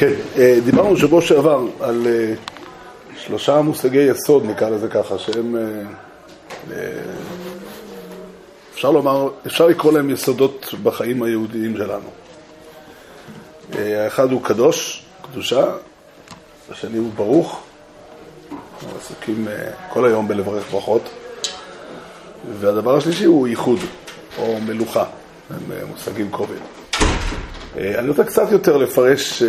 כן, אה, דיברנו שבוע שעבר על אה, שלושה מושגי יסוד, נקרא לזה ככה, שהם, אה, אפשר לומר, אפשר לקרוא להם יסודות בחיים היהודיים שלנו. האחד הוא קדוש, קדושה, השני הוא ברוך, אנחנו עסוקים כל היום בלברך ברכות, והדבר השלישי הוא ייחוד, או מלוכה, הם מושגים קרובים. אה, אני רוצה קצת יותר לפרש אה,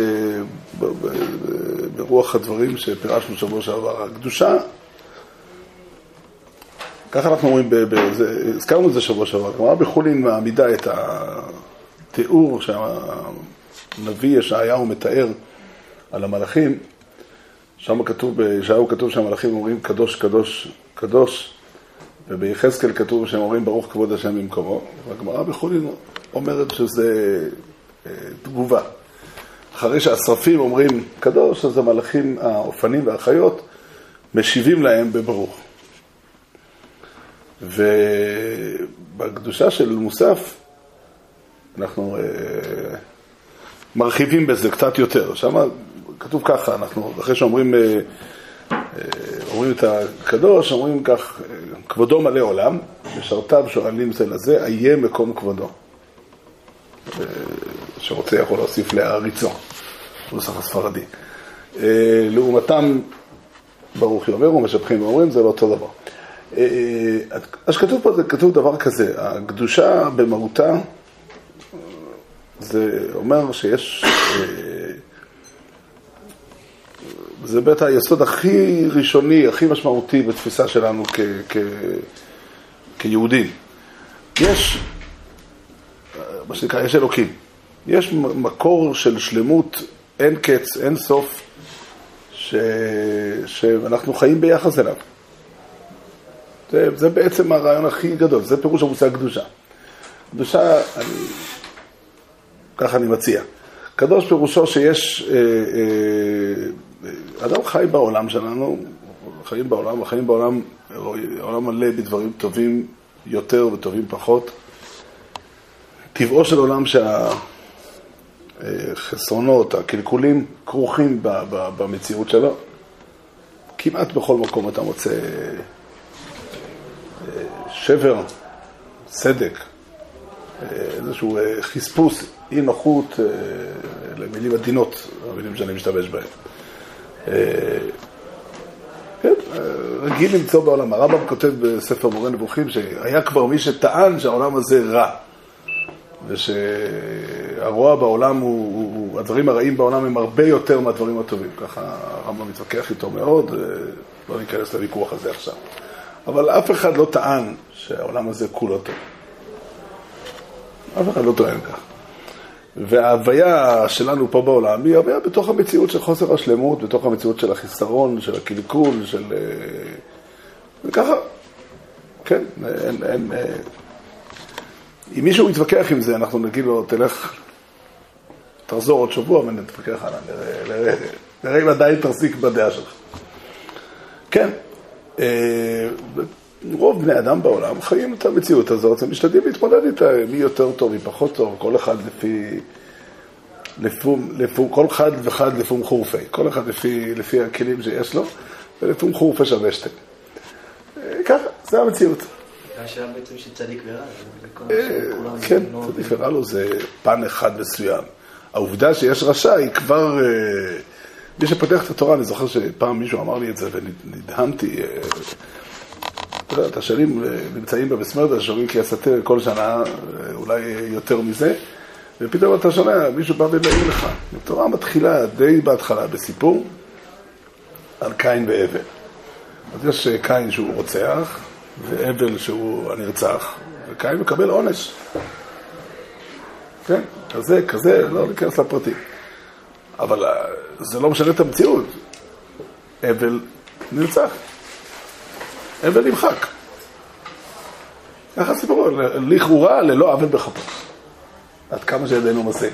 ברוח הדברים שפירשנו שבוע שעבר. הקדושה, ככה אנחנו אומרים, הזכרנו את זה שבוע שעבר, הגמרא בחולין מעמידה את התיאור שהנביא ישעיהו מתאר על המלאכים, שם כתוב, בישעיהו כתוב שהמלאכים אומרים קדוש, קדוש, קדוש, וביחזקאל כתוב שהם אומרים ברוך כבוד השם במקומו, והגמרא בחולין אומרת שזה תגובה. אחרי שהשרפים אומרים קדוש, אז המלאכים, האופנים והחיות, משיבים להם בברוך. ובקדושה של מוסף, אנחנו אה, מרחיבים בזה קצת יותר. שם כתוב ככה, אנחנו, אחרי שאומרים אה, אה, אומרים את הקדוש, אומרים כך, כבודו מלא עולם, משרתיו שואלים זה לזה, איה מקום כבודו. שרוצה יכול להוסיף להעריצו, נוסח הספרדי. אה, לעומתם, ברוך יאמר ומשבחים ואומרים, זה לא אותו דבר. אה, אז כתוב פה, זה כתוב דבר כזה, הקדושה במהותה, זה אומר שיש, אה, זה בית היסוד הכי ראשוני, הכי משמעותי בתפיסה שלנו כ, כ, כיהודים. יש, מה שנקרא, יש אלוקים. יש מקור של שלמות, אין קץ, אין סוף, ש... שאנחנו חיים ביחס אליו. זה, זה בעצם הרעיון הכי גדול, זה פירוש המושג קדושה. קדושה, אני, ככה אני מציע. קדוש פירושו שיש, אה, אה, אדם חי בעולם שלנו, חיים בעולם, החיים בעולם, העולם מלא בדברים טובים יותר וטובים פחות. טבעו של עולם שה... החסרונות, הקלקולים, כרוכים במציאות שלו. כמעט בכל מקום אתה מוצא אה, שבר, סדק, אה, איזשהו אה, חספוס, אי נוחות, למילים עדינות, המילים שאני משתמש בהן. כן, רגיל למצוא בעולם. הרמב"ם כותב בספר מורה נבוכים שהיה כבר מי שטען שהעולם הזה רע. ושהרוע בעולם הוא, הוא, הדברים הרעים בעולם הם הרבה יותר מהדברים הטובים. ככה הרמב"ם מתווכח איתו מאוד, אה, לא ניכנס לוויכוח הזה עכשיו. אבל אף אחד לא טען שהעולם הזה כולו טוב. אף אחד לא טוען כך. וההוויה שלנו פה בעולם היא הוויה בתוך המציאות של חוסר השלמות, בתוך המציאות של החיסרון, של הקלקול, של... אה, וככה, כן, אין, אה, אם מישהו יתווכח עם זה, אנחנו נגיד לו, תלך, תחזור עוד שבוע ונתווכח הלאה, נראה, נראה אם עדיין תחזיק בדעה שלך. כן, אה, רוב בני אדם בעולם חיים את המציאות הזאת, הם משתדלים להתמודד איתה, מי יותר טוב, מי פחות טוב, כל אחד לפי... לפום, לפום, כל אחד ואחד לפום חורפי, כל אחד לפי, לפי הכלים שיש לו, ולפום חורפי שווה שתי. אה, ככה, זה המציאות. השאלה בעצם של צדיק ורע. אה, כן, צדיק ורע לו זה פן אחד מסוים. העובדה שיש רשע היא כבר... אה, מי שפותח את התורה, אני זוכר שפעם מישהו אמר לי את זה ונדהמתי. אה, אתה יודע, את השנים נמצאים במסמרדה, שאומרים כי הסתר כל שנה, אולי יותר מזה, ופתאום אתה שומע, מישהו בא ומעיר לך. התורה מתחילה די בהתחלה בסיפור על קין והבל. אז יש קין שהוא רוצח, והבל שהוא הנרצח, וקין מקבל עונש. כן, כזה, כזה, לא ניכנס לפרטים. אבל אה, זה לא משנה את המציאות. אבל נרצח. אבל נמחק. ככה סיפורו, לכאורה ללא עוול בכפו. עד כמה שידינו משגת.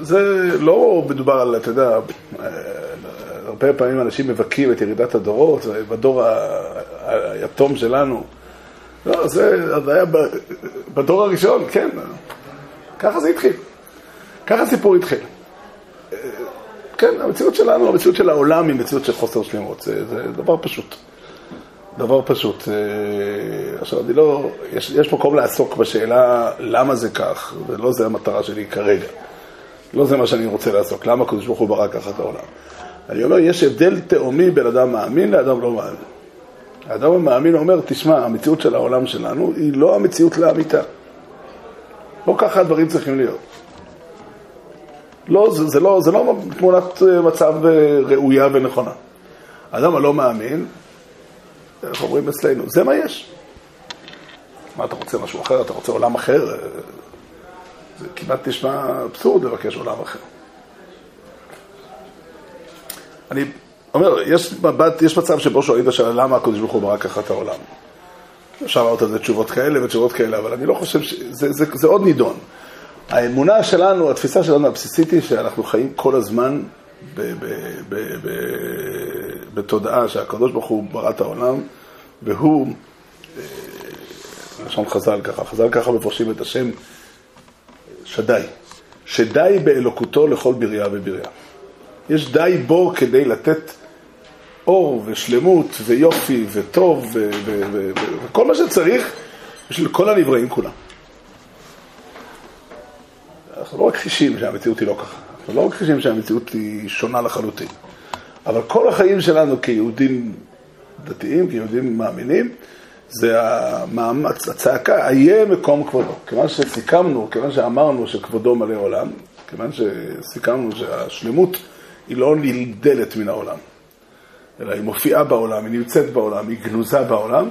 זה לא מדובר על, אתה יודע, אה, הרבה פעמים אנשים מבכים את ירידת הדורות, בדור היתום שלנו. לא, זה היה בדור הראשון, כן. ככה זה התחיל. ככה הסיפור התחיל. כן, המציאות שלנו, המציאות של העולם היא מציאות של חוסר שלמות, זה, זה דבר פשוט. דבר פשוט. אה, עכשיו, אני לא, יש, יש מקום לעסוק בשאלה למה זה כך, ולא זה המטרה שלי כרגע. לא זה מה שאני רוצה לעסוק, למה הקדוש ברוך הוא ברא ככה את העולם. אני אומר, יש הבדל תהומי בין אדם מאמין לאדם לא מאמין. האדם המאמין אומר, תשמע, המציאות של העולם שלנו היא לא המציאות לאמיתה. לא ככה הדברים צריכים להיות. לא, זה, זה, לא, זה לא תמונת אה, מצב אה, ראויה ונכונה. האדם הלא מאמין, איך אומרים אצלנו, זה מה יש. מה, אתה רוצה משהו אחר? אתה רוצה עולם אחר? זה כמעט נשמע אבסורד לבקש עולם אחר. אני אומר, יש מבט, יש מצב שבו שואלים את השאלה למה הקדוש ברוך הוא ברא ככה את העולם. אפשר לראות על זה תשובות כאלה ותשובות כאלה, אבל אני לא חושב ש... זה, זה, זה עוד נידון. האמונה שלנו, התפיסה שלנו הבסיסית היא שאנחנו חיים כל הזמן ב, ב, ב, ב, בתודעה שהקדוש ברוך הוא ברא את העולם, והוא, אה, לשון חז"ל ככה, חז"ל ככה מפרשים את השם שדי, שדי באלוקותו לכל בריאה ובריאה. יש די בו כדי לתת אור ושלמות ויופי וטוב וכל מה שצריך בשביל כל הנבראים כולם. אנחנו לא מכחישים שהמציאות היא לא ככה, אנחנו לא מכחישים שהמציאות היא שונה לחלוטין, אבל כל החיים שלנו כיהודים דתיים, כיהודים מאמינים, זה המאמץ, הצעקה, איה מקום כבודו. כיוון שסיכמנו, כיוון שאמרנו שכבודו מלא עולם, כיוון שסיכמנו שהשלמות היא לא נלדלת מן העולם, אלא היא מופיעה בעולם, היא נמצאת בעולם, היא גנוזה בעולם,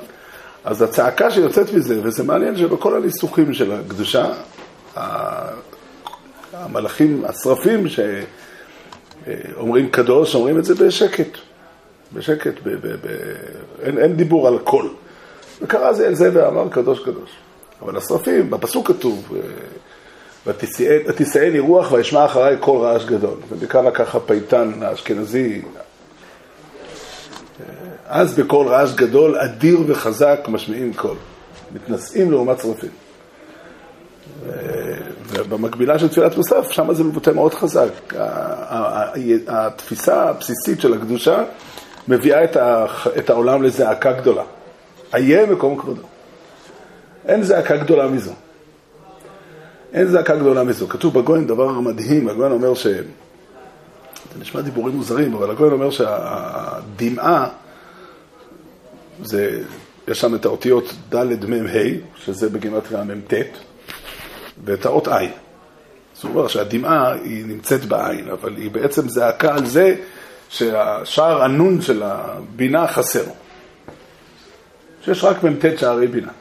אז הצעקה שיוצאת מזה, וזה מעניין שבכל הניסוחים של הקדושה, המלאכים, השרפים שאומרים קדוש, אומרים את זה בשקט, בשקט, ב, ב, ב, אין, אין דיבור על קול. וקרא זה אל זה ואמר קדוש קדוש. אבל השרפים, בפסוק כתוב, ותישאני רוח ואשמע אחריי קול רעש גדול. ובעיקר לקח הפייטן האשכנזי, אז בקול רעש גדול, אדיר וחזק, משמיעים קול. מתנשאים לעומת שרפים. ובמקבילה של תפילת מוסף, שם זה מבוטא מאוד חזק. התפיסה הבסיסית של הקדושה מביאה את העולם לזעקה גדולה. איה מקום כבודו. אין זעקה גדולה מזו. אין זעקה גדולה מזו. כתוב בגויין דבר מדהים, הגויין אומר ש... זה נשמע דיבורים מוזרים, אבל הגויין אומר שהדמעה, זה, יש שם את האותיות ד' מ' ה', שזה בגימטריה מ"ט, ואת האות עין. זאת אומרת שהדמעה היא נמצאת בעין, אבל היא בעצם זעקה על זה שהשער הנון של הבינה חסר. שיש רק מ"ט שערי בינה.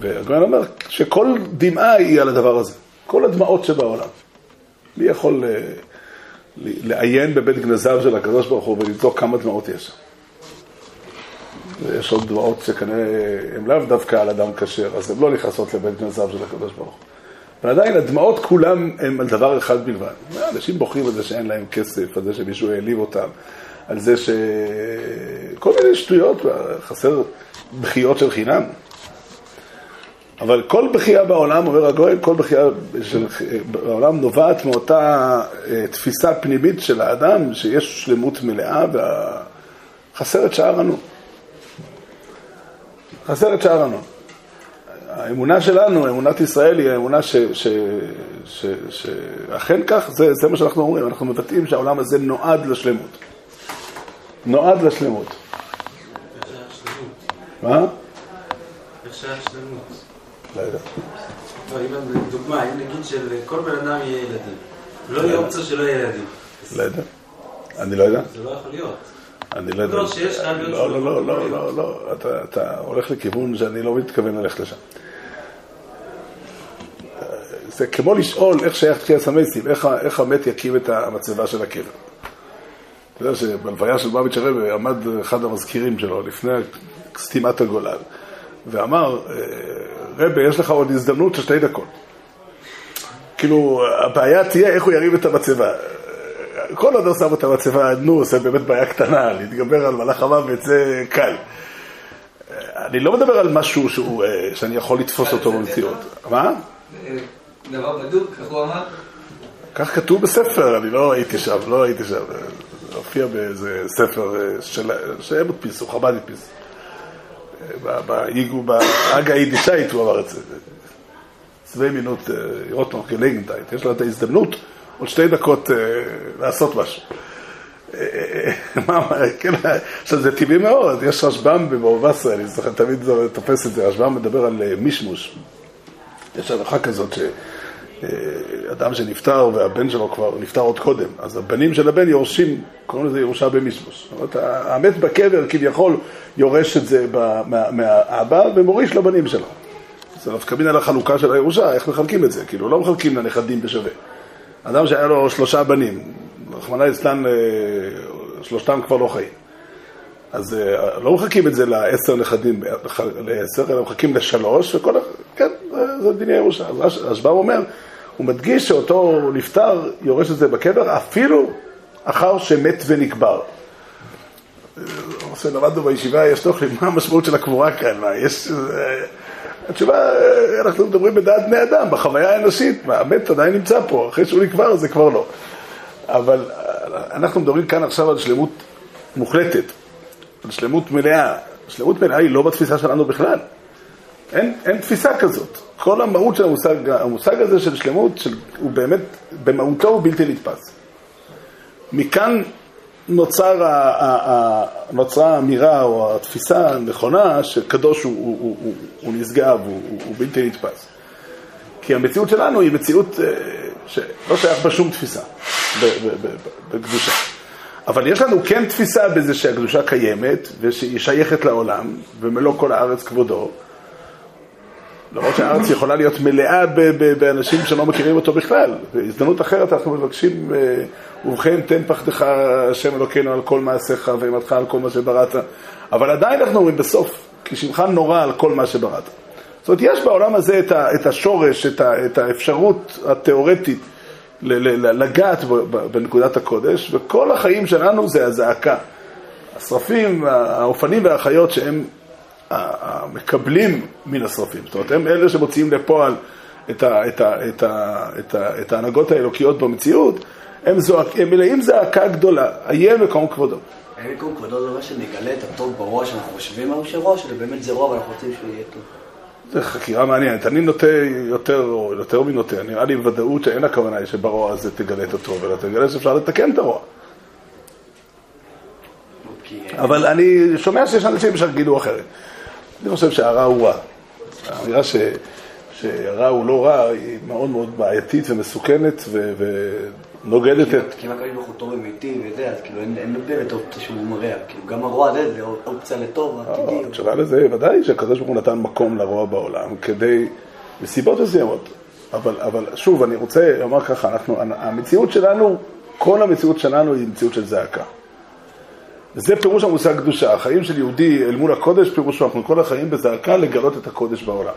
והגויין אומר שכל דמעה היא על הדבר הזה, כל הדמעות שבעולם. מי יכול אה, לעיין בבית גנזיו של הקדוש ברוך הוא ולבדוק כמה דמעות יש שם? ויש עוד דמעות שכנראה הן לאו דווקא על אדם כשר, אז הן לא נכנסות לבית גנזיו של הקדוש ברוך הוא. אבל עדיין הדמעות כולם הן על דבר אחד בלבד. אנשים בוחרים על זה שאין להם כסף, על זה שמישהו העליב אותם, על זה ש... כל מיני שטויות, חסר בכיות של חינם. אבל כל בכייה בעולם, אומר הגויין, כל בכייה בעולם נובעת מאותה אה, תפיסה פנימית של האדם, שיש שלמות מלאה וחסר את שער הנון. חסר את שער הנון. האמונה שלנו, אמונת ישראל, היא האמונה שאכן כך, זה, זה מה שאנחנו אומרים, אנחנו מבטאים שהעולם הזה נועד לשלמות. נועד לשלמות. מה? איך שייך שלמות? לא יודע. לא, אם דוגמה, אם נגיד שלכל בן אדם יהיה ילדים, לא יהיה אופציה שלא יהיה ילדים. לא יודע. אני לא יודע. זה לא יכול להיות. אני לא יודע. לא, שיש להיות לא, לא, לא. לא, לא, לא. אתה- אתה הולך לכיוון שאני לא מתכוון ללכת לשם. זה כמו לשאול איך שייך תחיית המתים, איך איך המת יקים את המצבה של הקבר. אתה יודע שבלוויה של בביץ' הרבה עמד אחד המזכירים שלו לפני סתימת הגולל, ואמר, אה, רבה, יש לך עוד הזדמנות של שתי דקות. כאילו, הבעיה תהיה איך הוא ירים את המצבה. כל עוד הוא שם את המצבה, נו, זה באמת בעיה קטנה, להתגבר על מלאך המוות זה קל. אני לא מדבר על משהו שהוא, אה, שאני יכול לתפוס אותו במציאות. מה? דבר בדוק, איך הוא אמר? כך כתוב בספר, אני לא הייתי שם, לא הייתי שם. הופיע באיזה ספר של, שהם הדפיסו, חב"ד הדפיס. באגה היידישאית הוא אמר את זה. צווי מינות רוטנוך גלגנטייט. יש לו את ההזדמנות עוד שתי דקות לעשות משהו. כן, עכשיו זה טבעי מאוד, יש רשב"ם בבבא בסרה, אני זוכר, תמיד תופס את זה, רשב"ם מדבר על מישמוש. יש הלכה כזאת שאדם שנפטר והבן שלו כבר נפטר עוד קודם, אז הבנים של הבן יורשים, קוראים לזה ירושה במישמוש. זאת אומרת, המת בקבר כביכול יורש את זה מהאבא ומוריש לבנים שלו. זה נפקא מין על החלוקה של הירושה, איך מחלקים את זה? כאילו, לא מחלקים לנכדים בשווה. אדם שהיה לו שלושה בנים, רחמנא ליצלן, שלושתם כבר לא חיים. אז לא מחכים את זה לעשר נכדים, לעשר, אלא מחכים לשלוש, וכל, כן, זה דיני ירושה. אז רשב"ם אומר, הוא מדגיש שאותו נפטר יורש את זה בקבר, אפילו אחר שמת ונקבר. למדנו בישיבה, יש תוכלי, מה המשמעות של הקבורה כאן? יש... התשובה, אנחנו מדברים בדעת בני אדם, בחוויה האנושית, המת עדיין נמצא פה, אחרי שהוא נקבר זה כבר לא. אבל אנחנו מדברים כאן עכשיו על שלמות מוחלטת, על שלמות מלאה. שלמות מלאה היא לא בתפיסה שלנו בכלל. אין, אין תפיסה כזאת. כל המהות של המושג, המושג הזה של שלמות, של, הוא באמת, במהותו הוא בלתי נתפס. מכאן נוצר, ה, ה, ה, נוצרה האמירה או התפיסה הנכונה שקדוש הוא, הוא, הוא, הוא, הוא נשגב, הוא, הוא, הוא בלתי נתפס. כי המציאות שלנו היא מציאות שלא שייך בה שום תפיסה בקדושה. אבל יש לנו כן תפיסה בזה שהקדושה קיימת ושהיא שייכת לעולם ומלוא כל הארץ כבודו. למרות שהארץ יכולה להיות מלאה באנשים שלא מכירים אותו בכלל. בהזדמנות אחרת אנחנו מבקשים, ובכן תן פחדך השם אלוקינו על כל מעשיך ואימתך על כל מה שבראת. אבל עדיין אנחנו אומרים בסוף, כי שמך נורא על כל מה שבראת. זאת אומרת, יש בעולם הזה את השורש, את האפשרות התיאורטית לגעת בנקודת הקודש, וכל החיים שלנו זה הזעקה. השרפים, האופנים והחיות שהם המקבלים מן השרפים. זאת אומרת, הם אלה שמוציאים לפועל את, ה, את, ה, את, ה, את, ה, את ההנהגות האלוקיות במציאות, הם, זועק, הם מלאים זעקה גדולה, איה מקום כבודו. איה מקום כבודו זה אומר שנגלה את הטוב בראש, שאנחנו חושבים על שראש, שזה באמת זה רוע ואנחנו רוצים שהוא יהיה טוב. זו חקירה מעניינת. אני נוטה יותר, יותר מנוטה, נראה לי בוודאות שאין הכוונה היא שברוע הזה תגלה את הטוב, אלא תגלה שאפשר לתקן את הרוע. אבל אני שומע שיש אנשים שיגידו אחרת. אני חושב שהרע הוא רע. האמירה ש... שהרע הוא לא רע היא מאוד מאוד בעייתית ומסוכנת ו... ונוגדת את... כי אם הקדוש ברוך הוא טוב אמיתי וזה, אז כאילו אין באמת אופציה שהוא מרע. כאילו גם הרוע הזה זה אופציה לטוב עתידי. התשובה לזה ודאי שהקדוש ברוך הוא נתן מקום לרוע בעולם כדי, מסיבות מסוימות. אבל, אבל שוב, אני רוצה לומר ככה, אנחנו, המציאות שלנו, כל המציאות שלנו היא מציאות של זעקה. וזה פירוש המושג קדושה. החיים של יהודי אל מול הקודש, פירוש שאנחנו כל החיים בזעקה לגלות את הקודש בעולם.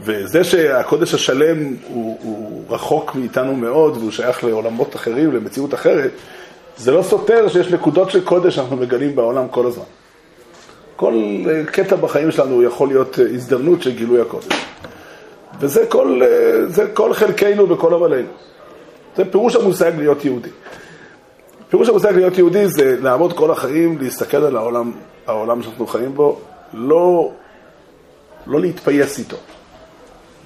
וזה שהקודש השלם הוא, הוא רחוק מאיתנו מאוד והוא שייך לעולמות אחרים, למציאות אחרת, זה לא סותר שיש נקודות של קודש שאנחנו מגלים בעולם כל הזמן. כל קטע בחיים שלנו יכול להיות הזדמנות של גילוי הקודש. וזה כל, כל חלקנו וכל עמלנו. זה פירוש המושג להיות יהודי. פירוש המושג להיות יהודי זה לעמוד כל החיים, להסתכל על העולם, העולם שאנחנו חיים בו, לא, לא להתפייס איתו,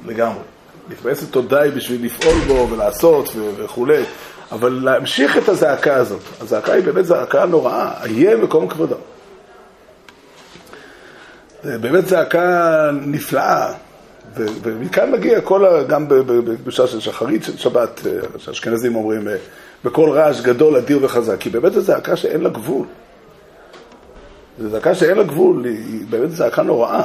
לגמרי. להתפייס איתו די בשביל לפעול בו ולעשות וכולי, אבל להמשיך את הזעקה הזאת. הזעקה היא באמת זעקה נוראה, איה מקום כבודו. זה באמת זעקה נפלאה, ומכאן מגיע כל, ה... גם בקדושה של שחרית של שבת, שאשכנזים אומרים, בקול רעש גדול, אדיר וחזק, כי באמת זו זעקה שאין לה גבול. זו זעקה שאין לה גבול, היא באמת זעקה נוראה.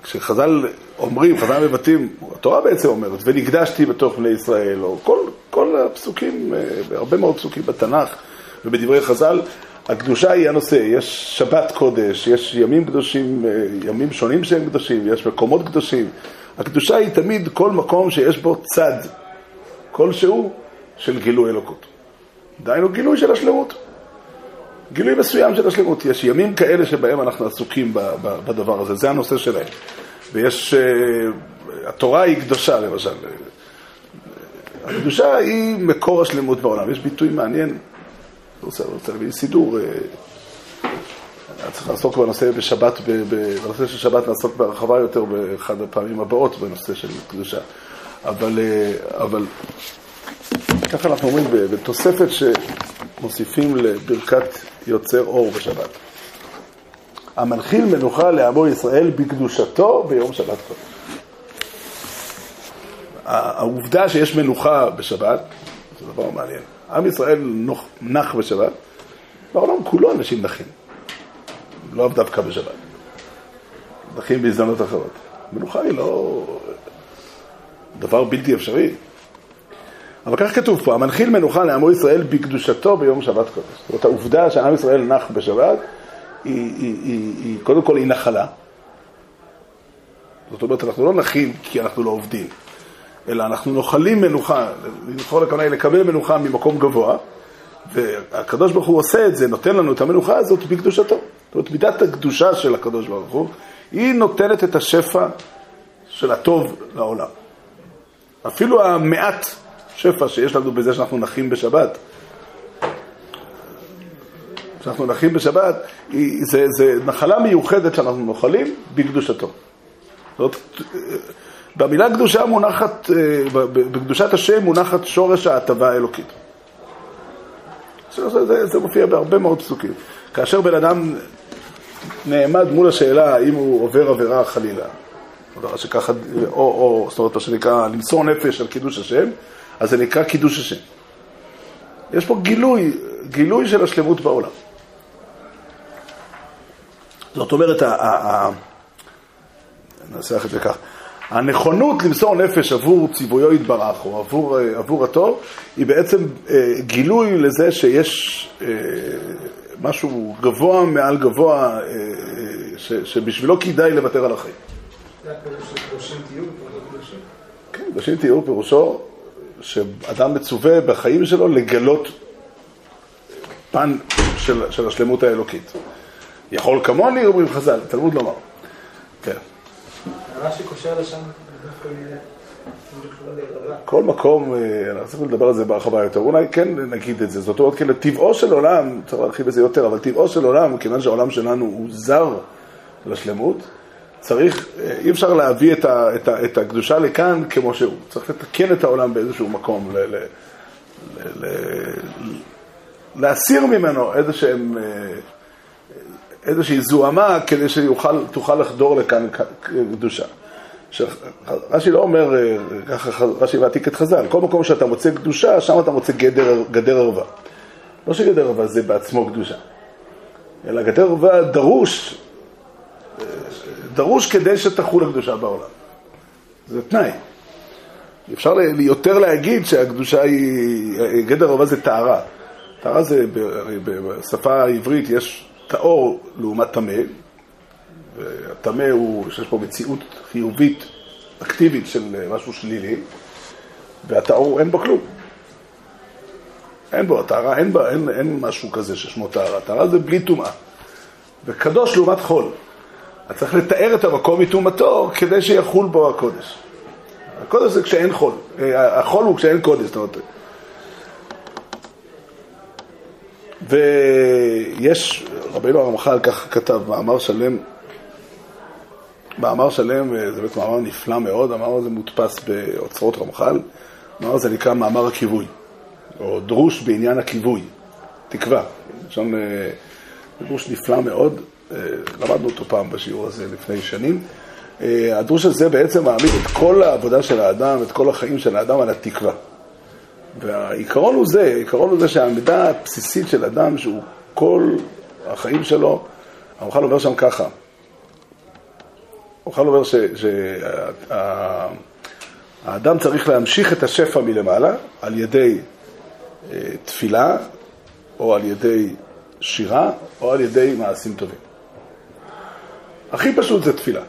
וכשחז"ל אומרים, חז"ל מבטאים, התורה בעצם אומרת, ונקדשתי בתוך בני ישראל, או כל, כל הפסוקים, הרבה מאוד פסוקים בתנ"ך ובדברי חז"ל, הקדושה היא הנושא, יש שבת קודש, יש ימים קדושים, ימים שונים שהם קדושים, יש מקומות קדושים. הקדושה היא תמיד כל מקום שיש בו צד כלשהו של גילוי אלוקות. דהיינו גילוי של השלמות. גילוי מסוים של השלמות. יש ימים כאלה שבהם אנחנו עסוקים בדבר הזה, זה הנושא שלהם. ויש, אה, התורה היא קדושה למשל. הקדושה היא מקור השלמות בעולם. יש ביטוי מעניין, אני רוצה, להביא סידור, אה, צריך לעסוק בנושא בשבת, בנושא של שבת נעסוק בהרחבה יותר באחד הפעמים הבאות בנושא של קדושה. אבל, אה, אבל ככה אנחנו אומרים בתוספת שמוסיפים לברכת יוצר אור בשבת. המנחיל מנוחה לעמו ישראל בקדושתו ביום שבת קודש. העובדה שיש מנוחה בשבת, זה דבר מעניין. עם ישראל נח בשבת, בעולם כולו אנשים נחים. לא דווקא בשבת. נחים בהזדמנות אחרות. מנוחה היא לא דבר בלתי אפשרי. אבל כך כתוב פה, המנחיל מנוחה לעמו ישראל בקדושתו ביום שבת קודש. זאת אומרת, העובדה שעם ישראל נח בשבת, היא, היא, היא, היא קודם כל היא נחלה. זאת אומרת, אנחנו לא נחים כי אנחנו לא עובדים, אלא אנחנו נוחלים מנוחה, לנחול הכוונה היא לקבל מנוחה ממקום גבוה, והקדוש ברוך הוא עושה את זה, נותן לנו את המנוחה הזאת בקדושתו. זאת אומרת, מידת הקדושה של הקדוש ברוך הוא, היא נותנת את השפע של הטוב לעולם. אפילו המעט שפע שיש לנו בזה שאנחנו נחים בשבת, שאנחנו נחים בשבת, זה, זה נחלה מיוחדת שאנחנו נוחלים בקדושתו. זאת, במילה קדושה מונחת, בקדושת השם מונחת שורש ההטבה האלוקית. זה, זה, זה מופיע בהרבה מאוד פסוקים. כאשר בן אדם נעמד מול השאלה האם הוא עובר עבירה חלילה, שככה, או, או, זאת אומרת, מה שנקרא, למסור נפש על קידוש השם, אז זה נקרא קידוש השם. יש פה גילוי, גילוי של השלמות בעולם. זאת אומרת, ננסח את זה כך, הנכונות למסור נפש עבור ציוויו יתברך, או עבור, עבור הטוב, היא בעצם אה, גילוי לזה שיש אה, משהו גבוה מעל גבוה, אה, שבשבילו כדאי לוותר על החיים. זה הפירוש של קדושים תהיו, כן, קדושים תהיו פירושו שאדם מצווה בחיים שלו לגלות פן של, של השלמות האלוקית. יכול כמוני, אומרים חז"ל, תלמוד לומר. כן. רש"י קושר לשם כל מקום, אה, אנחנו צריכים לדבר על זה בהרחבה יותר, אולי כן נגיד את זה, זאת אומרת, כאילו, טבעו של עולם, צריך להרחיב את זה יותר, אבל טבעו של עולם, כיוון שהעולם שלנו הוא זר לשלמות, צריך, אה, אי אפשר להביא את, ה, את, ה, את הקדושה לכאן כמו שהוא, צריך לתקן את העולם באיזשהו מקום, ל, ל, ל, ל, להסיר ממנו איזשהם, אה, איזושהי זוהמה כדי שתוכל לחדור לכאן קדושה. רש"י לא אומר, אה, ככה רש"י מעתיק את חז"ל, כל מקום שאתה מוצא קדושה, שם אתה מוצא גדר, גדר ערווה. לא שגדר ערווה זה בעצמו קדושה, אלא גדר ערווה דרוש דרוש כדי שתחול הקדושה בעולם. זה תנאי. אפשר יותר להגיד שהקדושה היא, גדר הרבה זה טהרה. טהרה זה, בשפה העברית יש טהור לעומת טמא, והטמא הוא, שיש פה מציאות חיובית, אקטיבית של משהו שלילי, והטהור אין בו כלום. אין בו, הטהרה, אין, אין, אין משהו כזה ששמו טהרה. טהרה זה בלי טומאה. וקדוש לעומת חול. אז צריך לתאר את המקום מטומאתו כדי שיחול בו הקודש. הקודש זה כשאין חול, אה, החול הוא כשאין קודש, זאת אומרת. ויש, רבינו הרמח"ל כך כתב, מאמר שלם, מאמר שלם, אה, זה באמת מאמר נפלא מאוד, המאמר הזה מודפס באוצרות רמח"ל, המאמר הזה נקרא מאמר הכיווי, או דרוש בעניין הכיווי, תקווה, שם אה, דרוש נפלא מאוד, אה, למדנו אותו פעם בשיעור הזה לפני שנים. הדרוש הזה בעצם מעמיד את כל העבודה של האדם, את כל החיים של האדם על התקווה. והעיקרון הוא זה, העיקרון הוא זה שהעמידה הבסיסית של אדם, שהוא כל החיים שלו, הרמח"ל אומר שם ככה, הרמח"ל אומר שהאדם צריך להמשיך את השפע מלמעלה על ידי אה, תפילה, או על ידי שירה, או על ידי מעשים טובים. הכי פשוט זה תפילה.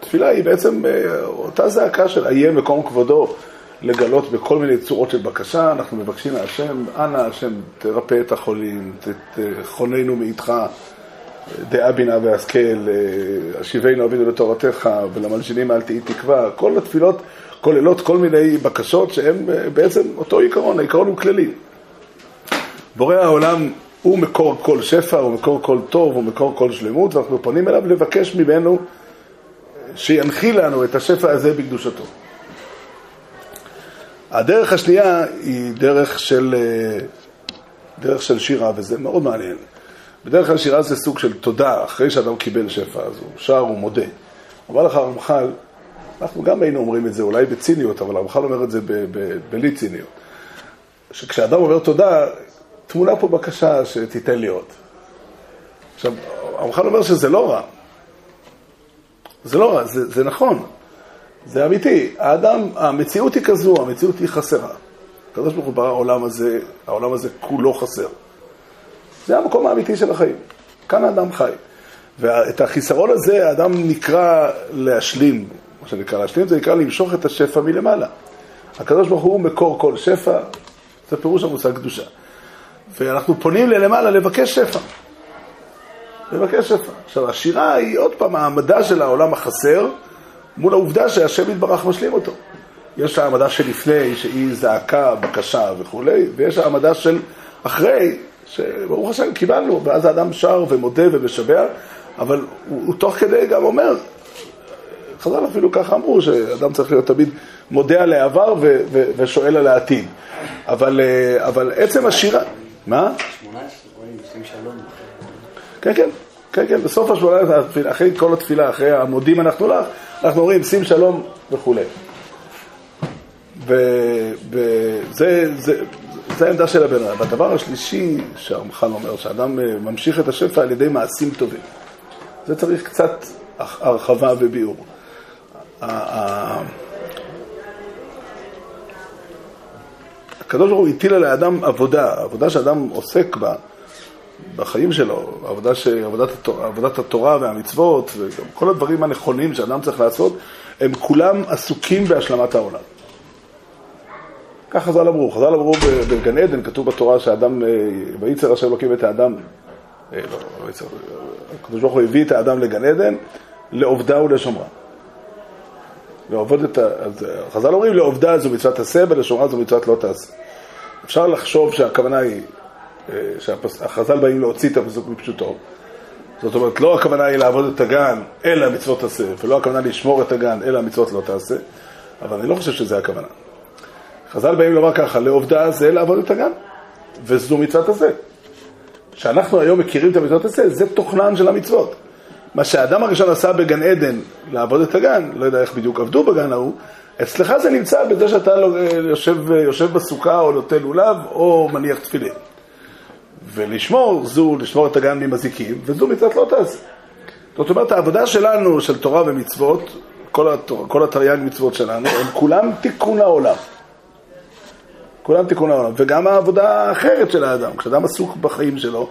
תפילה היא בעצם אה, אותה זעקה של איה מקום כבודו לגלות בכל מיני צורות של בקשה, אנחנו מבקשים מהשם, אנא השם תרפא את החולים, תחוננו מאיתך, דעה בינה והשכל, אה, השיבנו אבינו לתורתך ולמלשינים אל תהי תקווה, כל התפילות כוללות כל מיני בקשות שהן אה, בעצם אותו עיקרון, העיקרון הוא כללי. בורא העולם הוא מקור כל שפע, הוא מקור כל טוב, הוא מקור כל שלמות, ואנחנו פונים אליו לבקש ממנו שינחיל לנו את השפע הזה בקדושתו. הדרך השנייה היא דרך של, אה, דרך של שירה, וזה מאוד מעניין. בדרך כלל שירה זה סוג של תודה, אחרי שאדם קיבל שפע, אז הוא שר, הוא מודה. אמר לך הרמח"ל, אנחנו גם היינו אומרים את זה, אולי בציניות, אבל הרמח"ל אומר את זה בלי ציניות. שכשאדם אומר תודה, תמונה פה בקשה שתיתן לי עוד. עכשיו, הרמח"ל אומר שזה לא רע. זה לא רע, זה, זה נכון, זה אמיתי. האדם, המציאות היא כזו, המציאות היא חסרה. הקדוש ברוך ברא העולם הזה, העולם הזה כולו חסר. זה המקום האמיתי של החיים. כאן האדם חי. ואת החיסרון הזה האדם נקרא להשלים, מה שנקרא להשלים זה נקרא למשוך את השפע מלמעלה. הקדוש ברוך הוא מקור כל שפע, זה פירוש המושג קדושה. ואנחנו פונים ללמעלה לבקש שפע. לבקש שפע. עכשיו, השירה היא עוד פעם העמדה של העולם החסר מול העובדה שהשם יתברך משלים אותו. יש העמדה שלפני, שהיא זעקה, בקשה וכולי, ויש העמדה של אחרי, שברוך השם קיבלנו, ואז האדם שר ומודה ומשבח, אבל הוא, הוא תוך כדי גם אומר, חז"ל אפילו ככה אמרו, שאדם צריך להיות תמיד מודה על העבר ו- ו- ושואל על העתיד. אבל, אה, אבל עצם השירה... מה? 18, רואים, עושים שלום. כן, כן, כן, כן, בסוף השמונה, אחרי כל התפילה, אחרי המודים אנחנו לך, אנחנו אומרים שים שלום וכולי. וזה זה, זה העמדה של הבן אדם. והדבר השלישי שהרמח"ל אומר, שאדם אה, ממשיך את השפע על ידי מעשים טובים. זה צריך קצת הרחבה וביאור. הקדוש ברוך הוא הטיל על האדם עבודה, עבודה שאדם עוסק בה בחיים שלו, עבודה ש... עבודת, התורה, עבודת התורה והמצוות וכל הדברים הנכונים שאדם צריך לעשות, הם כולם עסוקים בהשלמת העולם. כך חז"ל אמרו, חז"ל אמרו בגן עדן, כתוב בתורה שאדם, אה, וייצר השם אלוקים את האדם, אה, לא, לא הקדוש ברוך הוא הביא את האדם לגן עדן, לעובדה ולשומרה. לעובד את ה... אז חז"ל אומרים לעובדה זו מצוות עשה ולשומרה זו מצוות לא תעשה. אפשר לחשוב שהכוונה היא, אה, שהחז"ל באים להוציא את הפסוק מפשוטו. זאת אומרת, לא הכוונה היא לעבוד את הגן, אלא מצוות עשה, ולא הכוונה לשמור את הגן, אלא מצוות לא תעשה, אבל אני לא חושב שזה הכוונה. חז"ל באים לומר ככה, לעובדה זה לעבוד את הגן, וזו מצוות עשה. כשאנחנו היום מכירים את המצוות עשה, זה תוכנן של המצוות. מה שהאדם הראשון עשה בגן עדן, לעבוד את הגן, לא יודע איך בדיוק עבדו בגן ההוא, אצלך זה נמצא בזה שאתה לא, יושב, יושב בסוכה או נוטה לולב או מניח תפילין. ולשמור, זו לשמור את הגן ממזיקים, וזו מצוות לא תעשה. זאת אומרת, העבודה שלנו, של תורה ומצוות, כל, התור, כל התרי"ג מצוות שלנו, הם כולם תיקון העולם. כולם תיקון העולם. וגם העבודה האחרת של האדם, כשאדם עסוק בחיים שלו,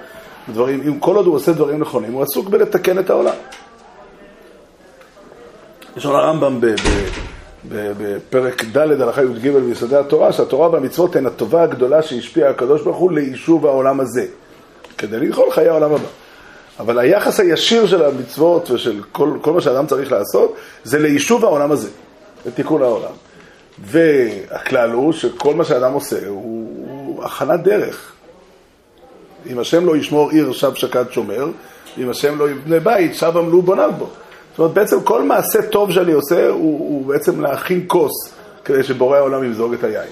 דברים, אם כל עוד הוא עושה דברים נכונים, הוא עסוק בלתקן את העולם. יש לנו הרמב"ם בפרק ד' הלכה י"ג ביסודי התורה, שהתורה והמצוות הן הטובה הגדולה שהשפיעה הקדוש ברוך הוא ליישוב העולם הזה, כדי לכל חיי העולם הבא. אבל היחס הישיר של המצוות ושל כל, כל מה שאדם צריך לעשות, זה ליישוב העולם הזה, לתיקון העולם. והכלל הוא שכל מה שאדם עושה הוא, הוא הכנת דרך. אם השם לא ישמור עיר, שב שקד שומר, אם השם לא יבנה בית, שב עמלו בוניו בו. זאת אומרת, בעצם כל מעשה טוב שאני עושה הוא, הוא בעצם להכין כוס כדי שבורא העולם ימזוג את היין.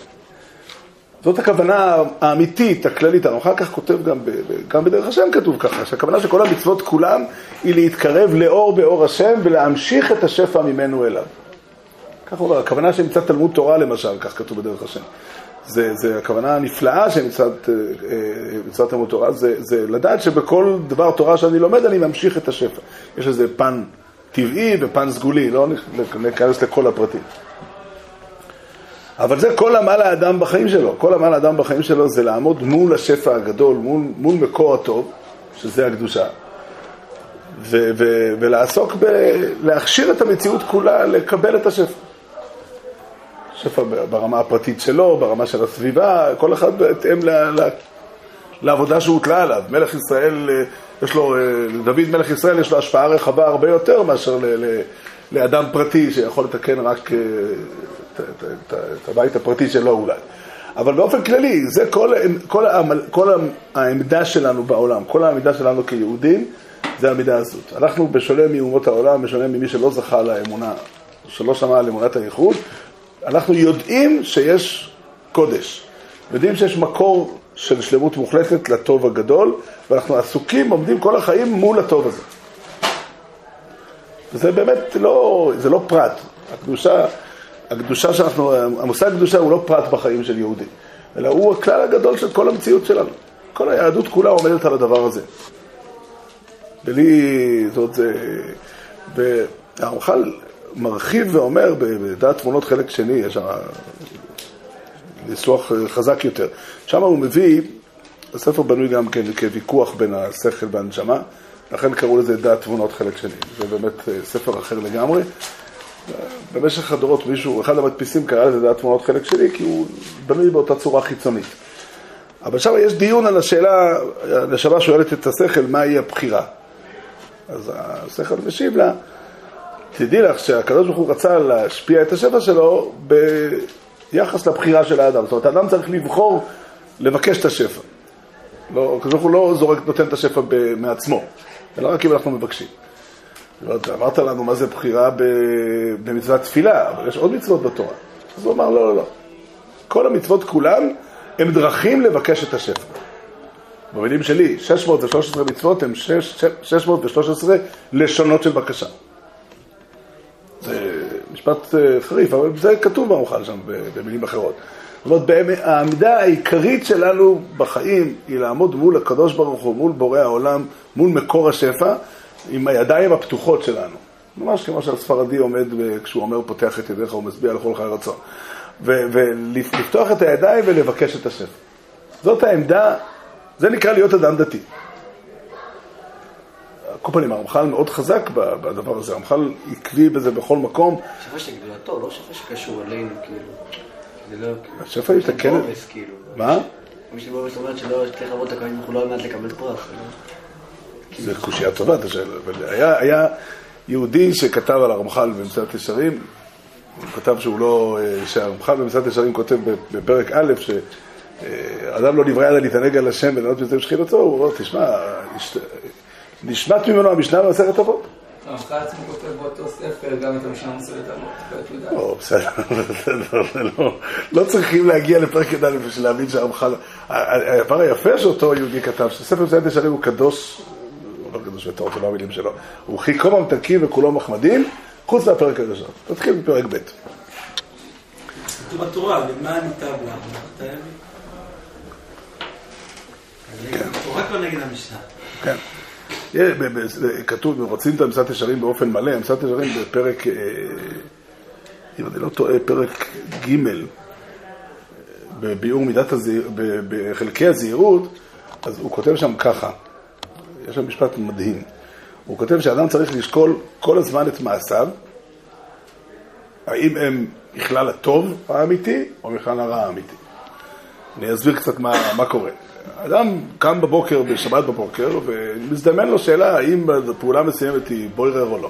זאת הכוונה האמיתית, הכללית. אני אחר כך כותב גם, ב, גם בדרך השם כתוב ככה, שהכוונה שכל המצוות כולם היא להתקרב לאור באור השם ולהמשיך את השפע ממנו אליו. כך אומר, הכוונה שנמצא תלמוד תורה למשל, כך כתוב בדרך השם. זה, זה הכוונה הנפלאה של מצוות אה, תלמוד תורה, זה, זה לדעת שבכל דבר תורה שאני לומד אני ממשיך את השפע. יש איזה פן טבעי ופן סגולי, לא ניכנס לכל הפרטים. אבל זה כל עמל האדם בחיים שלו, כל עמל האדם בחיים שלו זה לעמוד מול השפע הגדול, מול, מול מקור הטוב, שזה הקדושה, ו, ו, ולעסוק בלהכשיר את המציאות כולה לקבל את השפע. שפע ברמה הפרטית שלו, ברמה של הסביבה, כל אחד בהתאם לעבודה שהוטלה עליו. מלך ישראל, אה, יש לו, אה, דוד מלך ישראל יש לו השפעה רחבה הרבה יותר מאשר ל, ל, לאדם פרטי שיכול לתקן רק אה, את, את, את, את הבית הפרטי שלו אולי. אבל באופן כללי, זה כל, כל, כל העמדה שלנו בעולם, כל העמדה שלנו כיהודים, זה העמידה הזאת. אנחנו, בשונה מאומות העולם, בשונה ממי שלא זכה לאמונה, שלא שמע על אמונת הייחוד, אנחנו יודעים שיש קודש. יודעים שיש מקור של שלמות מוחלטת לטוב הגדול, ואנחנו עסוקים, עומדים כל החיים מול הטוב הזה. זה באמת לא, זה לא פרט. הקדושה, הקדושה שאנחנו, המושג קדושה הוא לא פרט בחיים של יהודי, אלא הוא הכלל הגדול של כל המציאות שלנו. כל היהדות כולה עומדת על הדבר הזה. בלי, זאת אומרת, והרמח"ל מרחיב ואומר, בדעת תמונות חלק שני, יש שם ניסוח חזק יותר. שם הוא מביא, הספר בנוי גם כן כוויכוח בין השכל והנשמה, לכן קראו לזה דעת תמונות חלק שני. זה באמת אה, ספר אחר לגמרי. במשך הדורות מישהו, אחד המדפיסים קרא לזה דעת תמונות חלק שני, כי הוא בנוי באותה צורה חיצונית. אבל שם יש דיון על השאלה, הנשמה שואלת את השכל, מהי הבחירה? אז השכל משיב לה, תדעי לך שהקדוש ברוך הוא רצה להשפיע את השפע שלו ביחס לבחירה של האדם. זאת אומרת, האדם צריך לבחור לבקש את השפע. לא, הקדוש ברוך הוא לא זורק, נותן את השפע מעצמו, אלא רק אם אנחנו מבקשים. אמרת לנו מה זה בחירה במצוות תפילה, אבל יש עוד מצוות בתורה. אז הוא אמר, לא, לא, לא. כל המצוות כולן הן דרכים לבקש את השפע. במילים שלי, 613 מצוות הן 613 לשונות של בקשה. משפט אה, חריף, אבל זה כתוב במוכל שם במילים אחרות. זאת אומרת, העמידה העיקרית שלנו בחיים היא לעמוד מול הקדוש ברוך הוא, מול בורא העולם, מול מקור השפע, עם הידיים הפתוחות שלנו. ממש כמו שהספרדי עומד כשהוא אומר פותח את ידיך ומשביע לכל חי רצון. ולפתוח את הידיים ולבקש את השפע. זאת העמדה, זה נקרא להיות אדם דתי. כל פנים, הרמח"ל מאוד חזק בדבר הזה, הרמח"ל עקבי בזה בכל מקום. שפע של גדולתו, לא שפע שקשור אלינו, כאילו. זה לא... השפע יתקן... כאילו. מה? מי שבובס אומרת שלא שתי חברות הקמים יוכלו על מנת לקבל פרס. לא? זה קושייה טובה, אתה שואל. היה יהודי שכתב על הרמח"ל במסעדת ישרים, הוא כתב שהוא לא... שהרמח"ל במסעדת ישרים כותב בפרק א', שאדם לא נברא אלא להתענג על השם ולנות בזה שכינתו, הוא אומר, תשמע, נשמט ממנו המשנה במסכת אבות. הרמח"ל עצמו כותב באותו ספר גם את המשנה במסכת אבות, לא, בסדר, לא, לא צריכים להגיע לפרק י"א בשביל להבין שהרמח"ל... הדבר היפה שאותו יהודי כתב, שספר מסעדת ישרים הוא קדוש, הוא לא קדוש וטהור, זה לא המילים שלו, הוא חיכו ממתקים וכולו מחמדים, חוץ מהפרק הראשון. תתחיל בפרק ב'. כתוב בתורה, למה ניתן לה? התורה כבר נגד המשנה. כן. כתוב, רוצים את המסעת ישרים באופן מלא, המסעת ישרים בפרק, אם אני לא טועה, פרק ג' בביאור מידת הזהירות, בחלקי הזהירות, אז הוא כותב שם ככה, יש שם משפט מדהים, הוא כותב שאדם צריך לשקול כל הזמן את מעשיו, האם הם מכלל הטוב האמיתי או מכלל הרע האמיתי. אני אסביר קצת מה, מה קורה. אדם קם בבוקר, בשבת בבוקר, ומזדמן לו שאלה האם פעולה מסוימת היא בוירר או לא.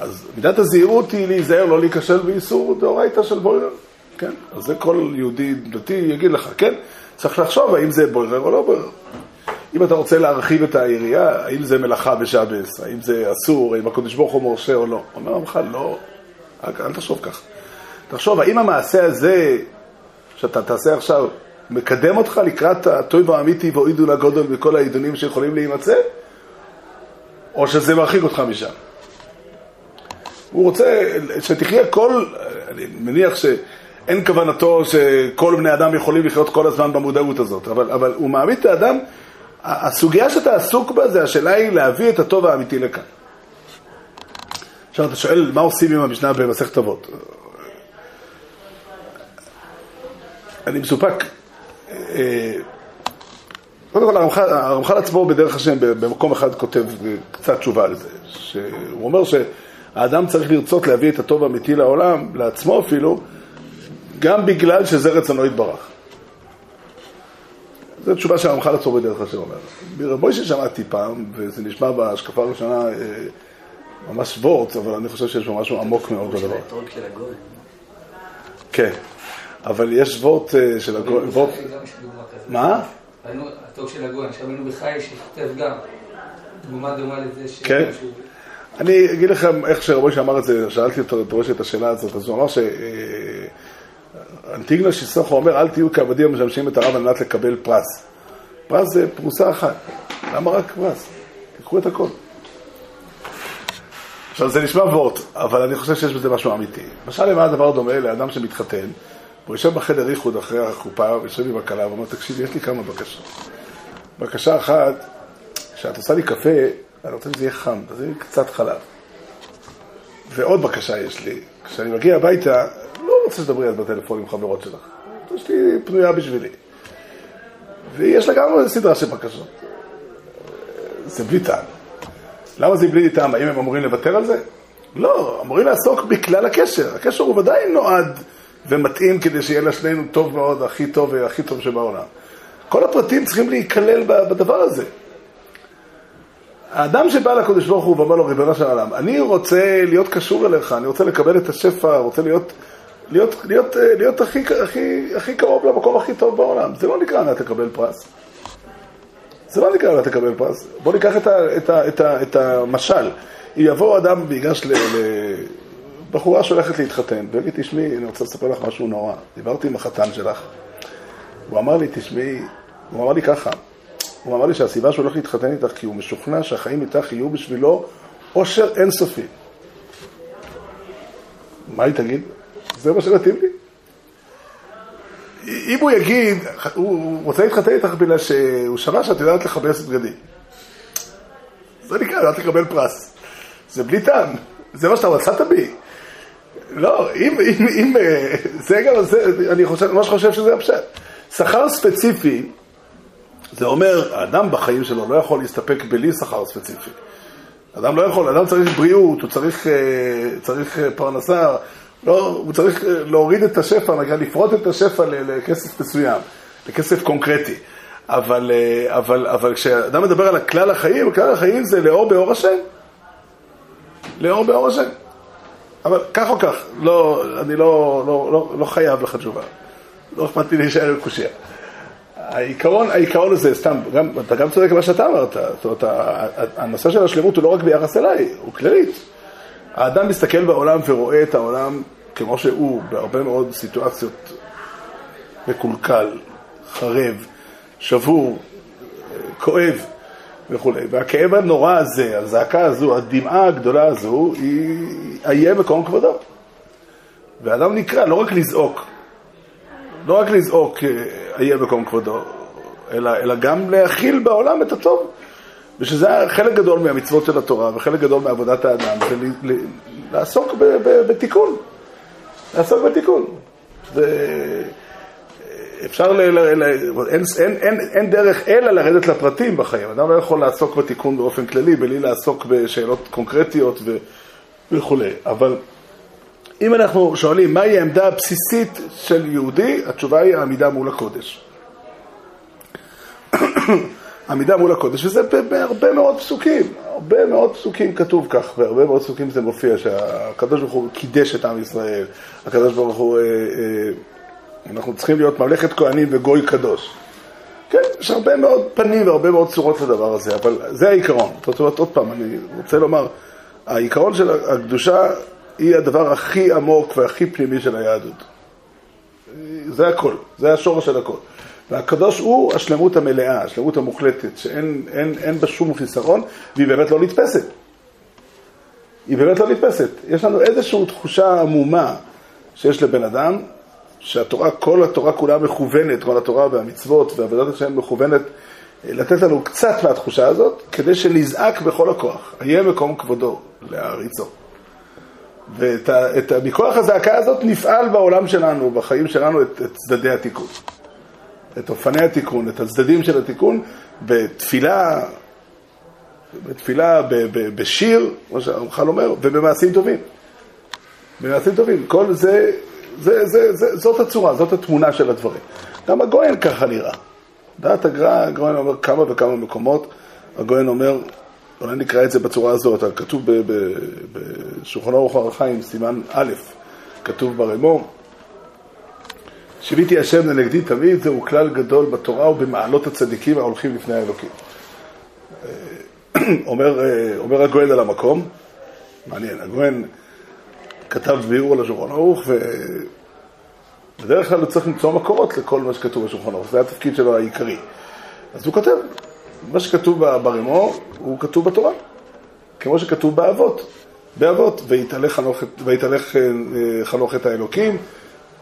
אז מידת הזהירות היא להיזהר, לא להיכשל באיסור דאורייתא של בוירר. כן, אז זה כל יהודי דתי יגיד לך, כן, צריך לחשוב האם זה בוירר או לא בוירר. אם אתה רוצה להרחיב את היריעה, האם זה מלאכה בשבס, האם זה אסור, האם הקדוש ברוך הוא מורשה או לא. אומר המח"ל, לא, אל תחשוב כך. תחשוב, האם המעשה הזה שאתה תעשה עכשיו, מקדם אותך לקראת הטוב האמיתי והועידו לגודל בכל העידונים שיכולים להימצא, או שזה מרחיק אותך משם. הוא רוצה שתחיה כל, אני מניח שאין כוונתו שכל בני אדם יכולים לחיות כל הזמן במודעות הזאת, אבל, אבל הוא מעמיד את האדם, הסוגיה שאתה עסוק בה זה השאלה היא להביא את הטוב האמיתי לכאן. עכשיו אתה שואל, מה עושים עם המשנה במסכת אבות? אני מסופק. אה, קודם כל, הרמח"ל עצמו בדרך השם במקום אחד כותב קצת תשובה על זה. שהוא אומר שהאדם צריך לרצות להביא את הטוב האמיתי לעולם, לעצמו אפילו, גם בגלל שזה רצונו יתברך. זו תשובה שהרמח"ל עצמו בדרך השם אומר. מרב מוישה שמעתי פעם, וזה נשמע בהשקפה הראשונה אה, ממש וורט, אבל אני חושב שיש בו משהו עמוק מאוד בדבר. כן, אבל יש וורט אה, של הגוי, וורט... גם יש דוגמה כזאת. מה? הטוב של הגוי, עכשיו היינו בחי שכותב גם. דוגמה דומה לזה ש... כן. אני אגיד לכם איך שרבוי שאמר את זה, שאלתי אותו, ראש את השאלה הזאת, אז הוא אמר שאנטיגנה שיסוכו אומר, אל תהיו כעבדים המשמשים את הרב על מנת לקבל פרס. פרס זה פרוסה אחת, למה רק פרס? תיקחו את הכל. עכשיו זה נשמע וורט, אבל אני חושב שיש בזה משהו אמיתי. למשל, למה הדבר דומה לאדם שמתחתן, הוא יושב בחדר איחוד אחרי החופה, יושב עם הכלה, ואומר, תקשיבי, יש לי כמה בקשות. בקשה אחת, כשאת עושה לי קפה, אני רוצה שזה יהיה חם, אז יהיה קצת חלב. ועוד בקשה יש לי, כשאני מגיע הביתה, לא רוצה שתדברי אז בטלפון עם חברות שלך. יש לי פנויה בשבילי. ויש לה גם סדרה של בקשות. זה בלי טעם. למה זה בלי טעם? האם הם אמורים לוותר על זה? לא, אמורים לעסוק בכלל הקשר. הקשר הוא ודאי נועד ומתאים כדי שיהיה לשנינו טוב מאוד, הכי טוב והכי טוב שבעולם. כל הפרטים צריכים להיכלל בדבר הזה. האדם שבא לקדוש ברוך הוא ואומר לו, ריבונו של עולם, אני רוצה להיות קשור אליך, אני רוצה לקבל את השפע, רוצה להיות, להיות, להיות, אה, להיות הכי, הכי, הכי קרוב למקום הכי טוב בעולם. זה לא נקרא אתה תקבל פרס. זה לא נקרא אתה תקבל פרס. בוא ניקח את, ה, את, ה, את, ה, את המשל. יבוא אדם ויגש לבחורה שהולכת להתחתן, ויגיד, תשמעי, אני רוצה לספר לך משהו נורא. דיברתי עם החתן שלך, הוא אמר לי, תשמעי, הוא אמר לי ככה, הוא אמר לי שהסיבה שהוא הולך להתחתן איתך כי הוא משוכנע שהחיים איתך יהיו בשבילו אושר אינסופי. מה היא תגיד? זה מה שמתאים לי. אם הוא יגיד, הוא רוצה להתחתן איתך בגלל שהוא שמע שאת יודעת לכבס בגדים. זה נקרא, יודעת לקבל פרס. זה בלי טעם, זה מה שאתה מצאת בי. לא, אם, אם, אם, אה, זה גם, זה, אני חושב, ממש חושב שזה הפשט. שכר ספציפי, זה אומר, האדם בחיים שלו לא יכול להסתפק בלי שכר ספציפי. אדם לא יכול, אדם צריך בריאות, הוא צריך, אה, צריך אה, פרנסה, לא, הוא צריך להוריד את השפע, נגיד, לפרוט את השפע לכסף מסוים, לכסף קונקרטי. אבל, אבל, אבל כשאדם מדבר על כלל החיים, כלל החיים זה לאור באור השם. לאור באור השם. אבל כך או כך, לא, אני לא, לא, לא, לא חייב לך תשובה. לא אכפת לי להישאר עם קושייה. העיקרון, העיקרון הזה, סתם, גם, אתה גם צודק במה שאתה אמרת, זאת אומרת, הנושא של השלמות הוא לא רק ביחס אליי, הוא כללית. האדם מסתכל בעולם ורואה את העולם כמו שהוא, בהרבה מאוד סיטואציות מקולקל, חרב, שבור, כואב וכולי. והכאב הנורא הזה, הזעקה הזו, הדמעה הגדולה הזו, היא איה מקום כבודו. ואדם נקרא לא רק לזעוק, לא רק לזעוק אה, איה מקום כבודו, אלא, אלא גם להכיל בעולם את הטוב. ושזה חלק גדול מהמצוות של התורה וחלק גדול מעבודת האדם, זה ל- ל- לעסוק ב- ב- בתיקון. לעסוק בתיקון. זה... אפשר ל... ל... אין, אין, אין, אין דרך אלא לרדת לפרטים בחיים. אדם לא יכול לעסוק בתיקון באופן כללי בלי לעסוק בשאלות קונקרטיות ו... וכולי. אבל אם אנחנו שואלים מהי העמדה הבסיסית של יהודי, התשובה היא העמידה מול הקודש. עמידה מול הקודש, וזה בהרבה מאוד פסוקים, הרבה מאוד פסוקים כתוב כך, בהרבה מאוד פסוקים זה מופיע שהקדוש ברוך הוא קידש את עם ישראל, הקדוש ברוך הוא, אה, אה, אנחנו צריכים להיות ממלכת כהנים וגוי קדוש. כן, יש הרבה מאוד פנים והרבה מאוד צורות לדבר הזה, אבל זה העיקרון. זאת אומרת, עוד פעם, אני רוצה לומר, העיקרון של הקדושה היא הדבר הכי עמוק והכי פנימי של היהדות. זה הכל, זה השורש של הכל. והקדוש הוא השלמות המלאה, השלמות המוחלטת, שאין אין, אין בה שום חיסרון, והיא באמת לא נתפסת. היא באמת לא נתפסת. יש לנו איזושהי תחושה עמומה שיש לבן אדם, שהתורה, כל התורה כולה מכוונת, כל התורה והמצוות ועבודת השם מכוונת אה, לתת לנו קצת מהתחושה הזאת, כדי שנזעק בכל הכוח, אהיה מקום כבודו להעריצו. ומכוח הזעקה הזאת נפעל בעולם שלנו, בחיים שלנו, את, את צדדי התיקון. את אופני התיקון, את הצדדים של התיקון, בתפילה, בתפילה, ב, ב, בשיר, כמו שהרמח"ל אומר, ובמעשים טובים. במעשים טובים. כל זה, זה, זה, זה, זאת הצורה, זאת התמונה של הדברים. גם הגויין ככה נראה. דעת הגר"א, הגויין אומר כמה וכמה מקומות, הגויין אומר, אולי נקרא את זה בצורה הזאת, כתוב בשולחן ערוך הר החיים, סימן א', כתוב ברמו, שיוויתי השם לנגדי תמיד, זהו כלל גדול בתורה ובמעלות הצדיקים ההולכים לפני האלוקים. אומר, אומר הגויין על המקום, מעניין, הגויין כתב ביאור על השולחן ערוך, ובדרך כלל הוא צריך למצוא מקורות לכל מה שכתוב בשולחן ערוך, זה התפקיד שלו העיקרי. אז הוא כותב, מה שכתוב ברמו, הוא כתוב בתורה, כמו שכתוב באבות, באבות, ויתהלך חנוך, אה, חנוך את האלוקים,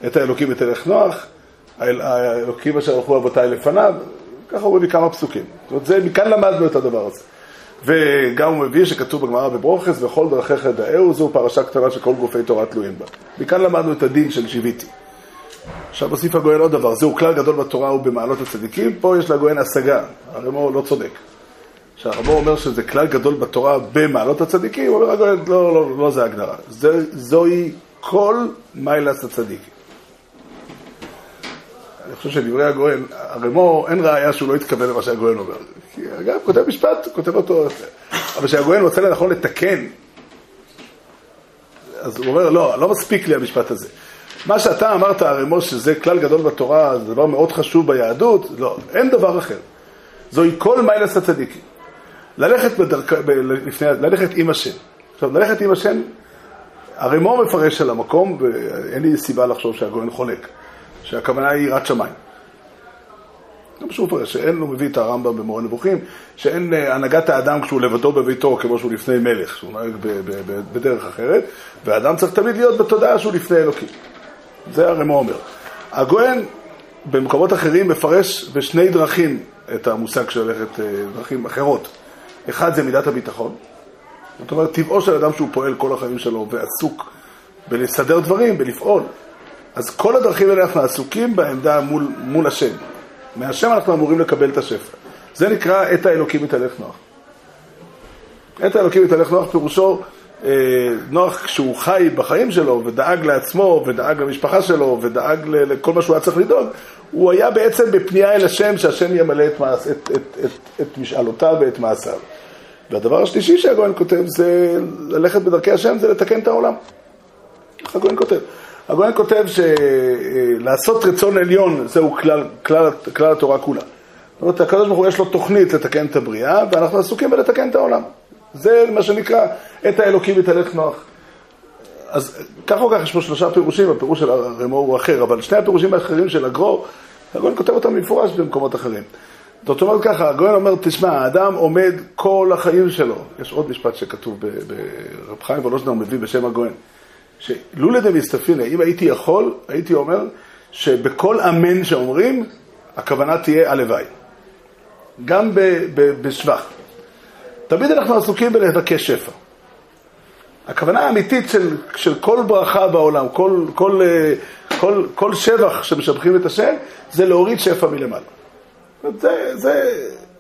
את האלוקים ותלך נוח, האלוקים אשר הלכו אבותיי לפניו, ככה הוא מביא כמה פסוקים. זאת אומרת, זה, מכאן למדנו את הדבר הזה. וגם הוא מביא שכתוב בגמרא בברוכס, וכל דרכיך דאהו, זו פרשה קטנה שכל גופי תורה תלויים בה. מכאן למדנו את הדין של שיוויתי. עכשיו הוסיף הגויין עוד דבר, זהו כלל גדול בתורה ובמעלות הצדיקים, פה יש לגויין השגה, הרמו לא צודק. כשהרמו אומר שזה כלל גדול בתורה במעלות הצדיקים, הוא אומר הגויין, לא, לא, לא זה ההגדרה. זה, זוהי כל מיילס הצדיקים. אני חושב שדברי הגויין, הרמו, אין ראיה שהוא לא התכוון למה שהגויין אומר. כי אגב, כותב משפט, כותב אותו, אבל כשהגויין רוצה לנכון לתקן, אז הוא אומר, לא, לא מספיק לי המשפט הזה. מה שאתה אמרת, הרמו, שזה כלל גדול בתורה, זה דבר מאוד חשוב ביהדות, לא, אין דבר אחר. זוהי כל מיילס הצדיקים. ללכת בדרכ... ב... לפני... ללכת עם השם. עכשיו, ללכת עם השם, הרמו מפרש על המקום, ואין לי סיבה לחשוב שהגויין חולק, שהכוונה היא יראת שמיים. גם שהוא מפרש, שאין לו מביא את הרמב"ם במורה נבוכים, שאין אה, הנהגת האדם כשהוא לבדו בביתו כמו שהוא לפני מלך, שהוא נוהג בדרך אחרת, והאדם צריך תמיד להיות בתודעה שהוא לפני אלוקים. זה הרמו אומר. הגויין במקומות אחרים מפרש בשני דרכים את המושג של ללכת, אה, דרכים אחרות. אחד זה מידת הביטחון. זאת אומרת, טבעו של אדם שהוא פועל כל החיים שלו ועסוק בלסדר דברים, בלפעול. אז כל הדרכים האלה אנחנו עסוקים בעמדה מול, מול השם. מהשם אנחנו אמורים לקבל את השפע. זה נקרא את האלוקים מתהלך נוח. את האלוקים מתהלך נוח פירושו אה, נוח כשהוא חי בחיים שלו ודאג לעצמו ודאג למשפחה שלו ודאג לכל מה שהוא היה צריך לדאוג, הוא היה בעצם בפנייה אל השם שהשם ימלא את, מעש, את, את, את, את משאלותיו ואת מעשיו. והדבר השלישי שהגויין כותב זה ללכת בדרכי השם זה לתקן את העולם. איך הגויין כותב? הגויין כותב שלעשות רצון עליון זהו כלל, כלל, כלל התורה כולה. זאת אומרת, הקדוש ברוך הוא יש לו תוכנית לתקן את הבריאה, ואנחנו עסוקים בלתקן את העולם. זה מה שנקרא, את האלוקים יתהלך נוח. אז כך או כך יש פה שלושה פירושים, הפירוש של הרמו הוא אחר, אבל שני הפירושים האחרים של הגרו, הגויין כותב אותם במפורש במקומות אחרים. זאת אומרת ככה, הגויין אומר, תשמע, האדם עומד כל החיים שלו. יש עוד משפט שכתוב ברב חיים וולוז'נר מביא בשם הגויין. שלולא דמסתפינא, אם הייתי יכול, הייתי אומר שבכל אמן שאומרים, הכוונה תהיה הלוואי. גם בשבח. תמיד אנחנו עסוקים בלבקש שפע. הכוונה האמיתית של, של כל ברכה בעולם, כל, כל, כל, כל שבח שמשבחים את השם, זה להוריד שפע מלמעלה. זה, זה,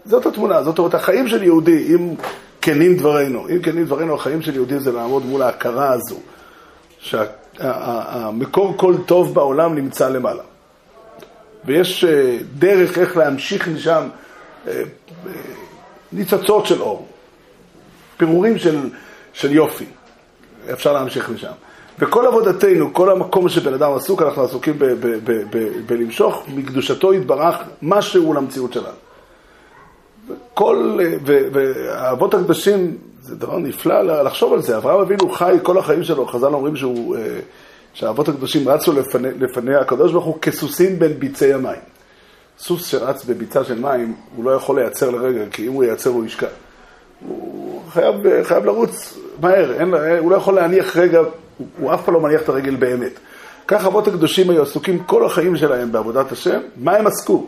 זאת התמונה, זאת אומרת, החיים של יהודי, אם כנים דברינו, אם כנים דברינו, החיים של יהודי זה לעמוד מול ההכרה הזו, שהמקור כל טוב בעולם נמצא למעלה. ויש אה, דרך איך להמשיך משם אה, אה, ניצוצות של אור, פירורים של, של יופי, אפשר להמשיך משם. וכל עבודתנו, כל המקום שבן אדם עסוק, אנחנו עסוקים בלמשוך מקדושתו יתברך משהו למציאות שלנו. כל, והאבות הקדושים, זה דבר נפלא לחשוב על זה. אברהם אבינו חי כל החיים שלו, חז"ל אומרים שהוא, אה, שהאבות הקדושים רצו לפני, לפני הקדוש ברוך הוא כסוסים בין ביצי המים. סוס שרץ בביצה של מים, הוא לא יכול לייצר לרגע, כי אם הוא ייצר הוא ישקע. הוא חייב, חייב לרוץ מהר, אין, הוא לא יכול להניח רגע הוא, הוא אף פעם לא מניח את הרגל באמת. כך אבות הקדושים היו עסוקים כל החיים שלהם בעבודת השם, מה הם עסקו?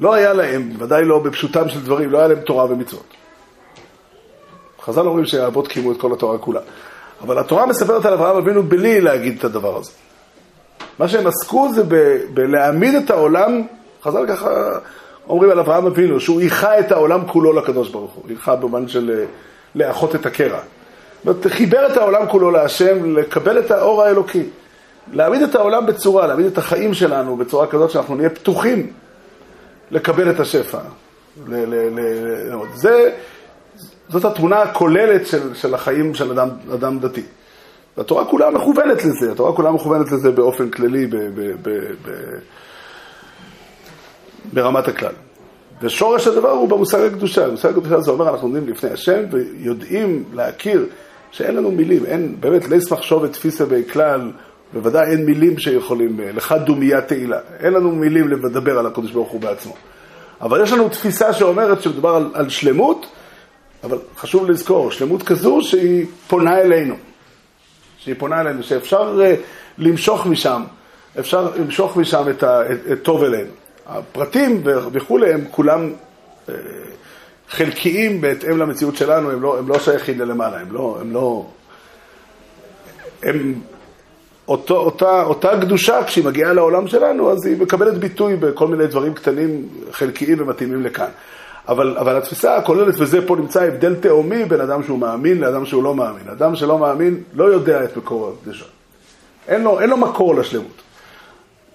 לא היה להם, ודאי לא בפשוטם של דברים, לא היה להם תורה ומצוות. חז"ל אומרים שהאבות קיימו את כל התורה כולה. אבל התורה מספרת על אברהם אבינו בלי להגיד את הדבר הזה. מה שהם עסקו זה ב- בלהעמיד את העולם, חז"ל ככה אומרים על אברהם אבינו, שהוא איחה את העולם כולו לקדוש ברוך הוא. איחה במובן של אה, לאחות את הקרע. אומרת, חיבר את העולם כולו להשם, לקבל את האור האלוקי. להעמיד את העולם בצורה, להעמיד את החיים שלנו בצורה כזאת שאנחנו נהיה פתוחים לקבל את השפע. ל- ל- ל- זה, זאת התמונה הכוללת של, של החיים של אדם, אדם דתי. והתורה כולה מכוונת לזה, התורה כולה מכוונת לזה באופן כללי ב, ב, ב, ב, ברמת הכלל. ושורש הדבר הוא במושג הקדושה. במושג הקדושה זה אומר, אנחנו עומדים לפני השם ויודעים להכיר שאין לנו מילים, אין, באמת, ליס מחשוב ותפיסה בי כלל, בוודאי אין מילים שיכולים, לך דומיה תהילה. אין לנו מילים לדבר על הקדוש ברוך הוא בעצמו. אבל יש לנו תפיסה שאומרת שמדובר על, על שלמות, אבל חשוב לזכור, שלמות כזו שהיא פונה אלינו. שהיא פונה אלינו, שאפשר uh, למשוך משם, אפשר למשוך משם את, ה, את, את טוב אלינו. הפרטים וכולי הם כולם uh, חלקיים בהתאם למציאות שלנו, הם לא, הם לא שייכים ללמעלה, הם לא... הם לא הם אותו, אותה, אותה קדושה, כשהיא מגיעה לעולם שלנו, אז היא מקבלת ביטוי בכל מיני דברים קטנים, חלקיים ומתאימים לכאן. אבל, אבל התפיסה הכוללת, וזה פה נמצא הבדל תהומי בין אדם שהוא מאמין לאדם שהוא לא מאמין. אדם שלא מאמין לא יודע את מקור הקדושה. אין לו, אין לו מקור לשלמות.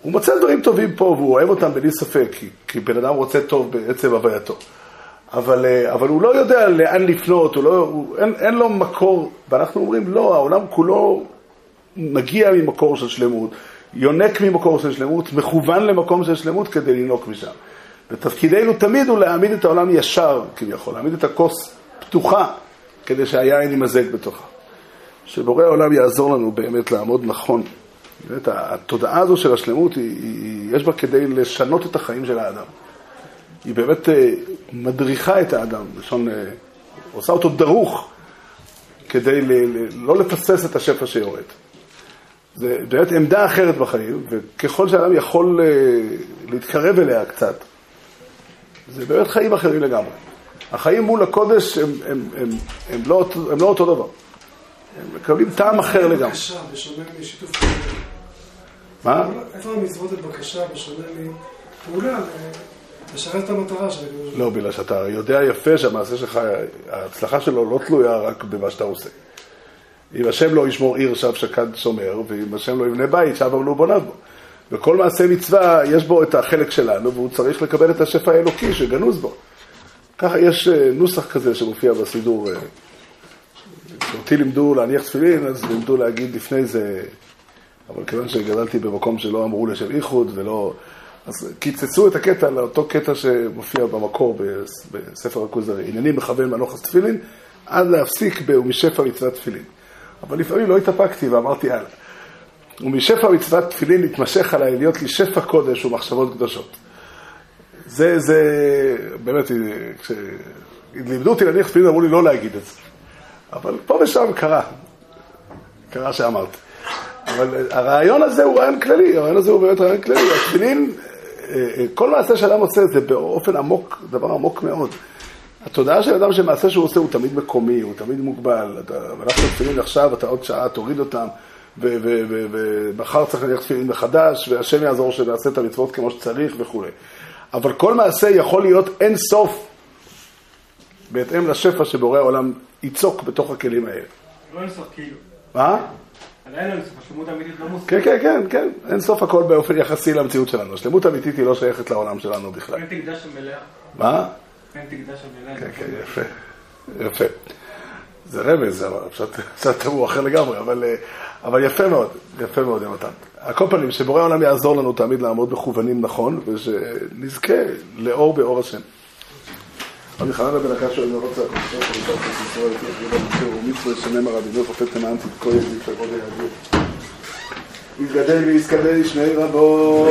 הוא מוצא דברים טובים פה והוא אוהב אותם בלי ספק, כי, כי בן אדם רוצה טוב בעצם הווייתו. אבל, אבל הוא לא יודע לאן לפנות, הוא לא, הוא, אין, אין לו מקור, ואנחנו אומרים, לא, העולם כולו מגיע ממקור של שלמות, יונק ממקור של שלמות, מכוון למקום של שלמות כדי לנהוג משם. ותפקידנו תמיד הוא להעמיד את העולם ישר, כביכול, להעמיד את הכוס פתוחה, כדי שהיין יימזג בתוכה. שבורא העולם יעזור לנו באמת לעמוד נכון. באמת, התודעה הזו של השלמות, היא, היא, יש בה כדי לשנות את החיים של האדם. היא באמת אה, מדריכה את האדם, לשון, אה, עושה אותו דרוך, כדי ל, ל, לא לפסס את השפע שיורד. זה באמת עמדה אחרת בחיים, וככל שאדם יכול אה, להתקרב אליה קצת, זה באמת חיים אחרים לגמרי. החיים מול הקודש הם, הם, הם, הם, לא, הם לא אותו דבר. הם מקבלים טעם אחר לגמרי. בקשה, בשונה משיתוף פעולה. מה? איפה המזוות את בקשה, בשונה מפעולה, לשרת את המטרה של הקדוש לא, בגלל שאתה יודע יפה שהמעשה שלך, ההצלחה שלו לא תלויה רק במה שאתה עושה. אם השם לא ישמור עיר, שב שקד שומר, ואם השם לא יבנה בית, שב עמלו בוניו בו. וכל מעשה מצווה, יש בו את החלק שלנו, והוא צריך לקבל את השפע האלוקי שגנוז בו. ככה יש אה, נוסח כזה שמופיע בסידור. אה, כשאותי לימדו להניח תפילין, אז לימדו להגיד לפני זה, אבל כיוון שגדלתי במקום שלא אמרו לשם איחוד ולא... אז קיצצו את הקטע לאותו קטע שמופיע במקור בספר הכוזרי. עניינים מכוון מנוחס תפילין, עד להפסיק ב"ומשפע מצוות תפילין". אבל לפעמים לא התאפקתי ואמרתי הלאה. ומשפע מצוות תפילין התמשך עליי להיות לי שפע קודש ומחשבות קדושות. זה, זה, באמת, כשלימדו אותי להניח תפילין אמרו לי לא להגיד את זה. אבל פה ושם קרה, קרה שאמרתי. אבל הרעיון הזה הוא רעיון כללי, הרעיון הזה הוא באמת רעיון כללי. התפילין, כל מעשה שאדם עושה זה באופן עמוק, דבר עמוק מאוד. התודעה של אדם שמעשה שהוא עושה הוא תמיד מקומי, הוא תמיד מוגבל. אתה הלכת לתפילין עכשיו, אתה עוד שעה תוריד אותם, ומחר צריך להניח תפילין מחדש, והשם יעזור שנעשה את המצוות כמו שצריך וכולי. אבל כל מעשה יכול להיות אין סוף, בהתאם לשפע שבורא העולם ייצוק בתוך הכלים האלה. לא אינסוף כאילו. מה? לא לא. כן, כן, כן, כן. אין סוף הכל באופן יחסי למציאות שלנו. השלמות האמיתית היא לא שייכת לעולם שלנו בכלל. אין תקדש המלאה. מה? אין תקדש המלאה. כן, כן, יפה. יפה. זה רמז, אבל קצת תיאור אחר לגמרי, אבל, אבל יפה מאוד, יפה מאוד, יונתן. על כל פנים, שבורא העולם יעזור לנו תמיד לעמוד מכוונים נכון, ושנזכה לאור באור השם. רבי חנן בן הקש שואל לא הוא את יחידה בציר ומצווה שנאמר רבינו חופט תמנתי כל ידי כבוד היהדות. יתגדל ויזכדל שמי רבו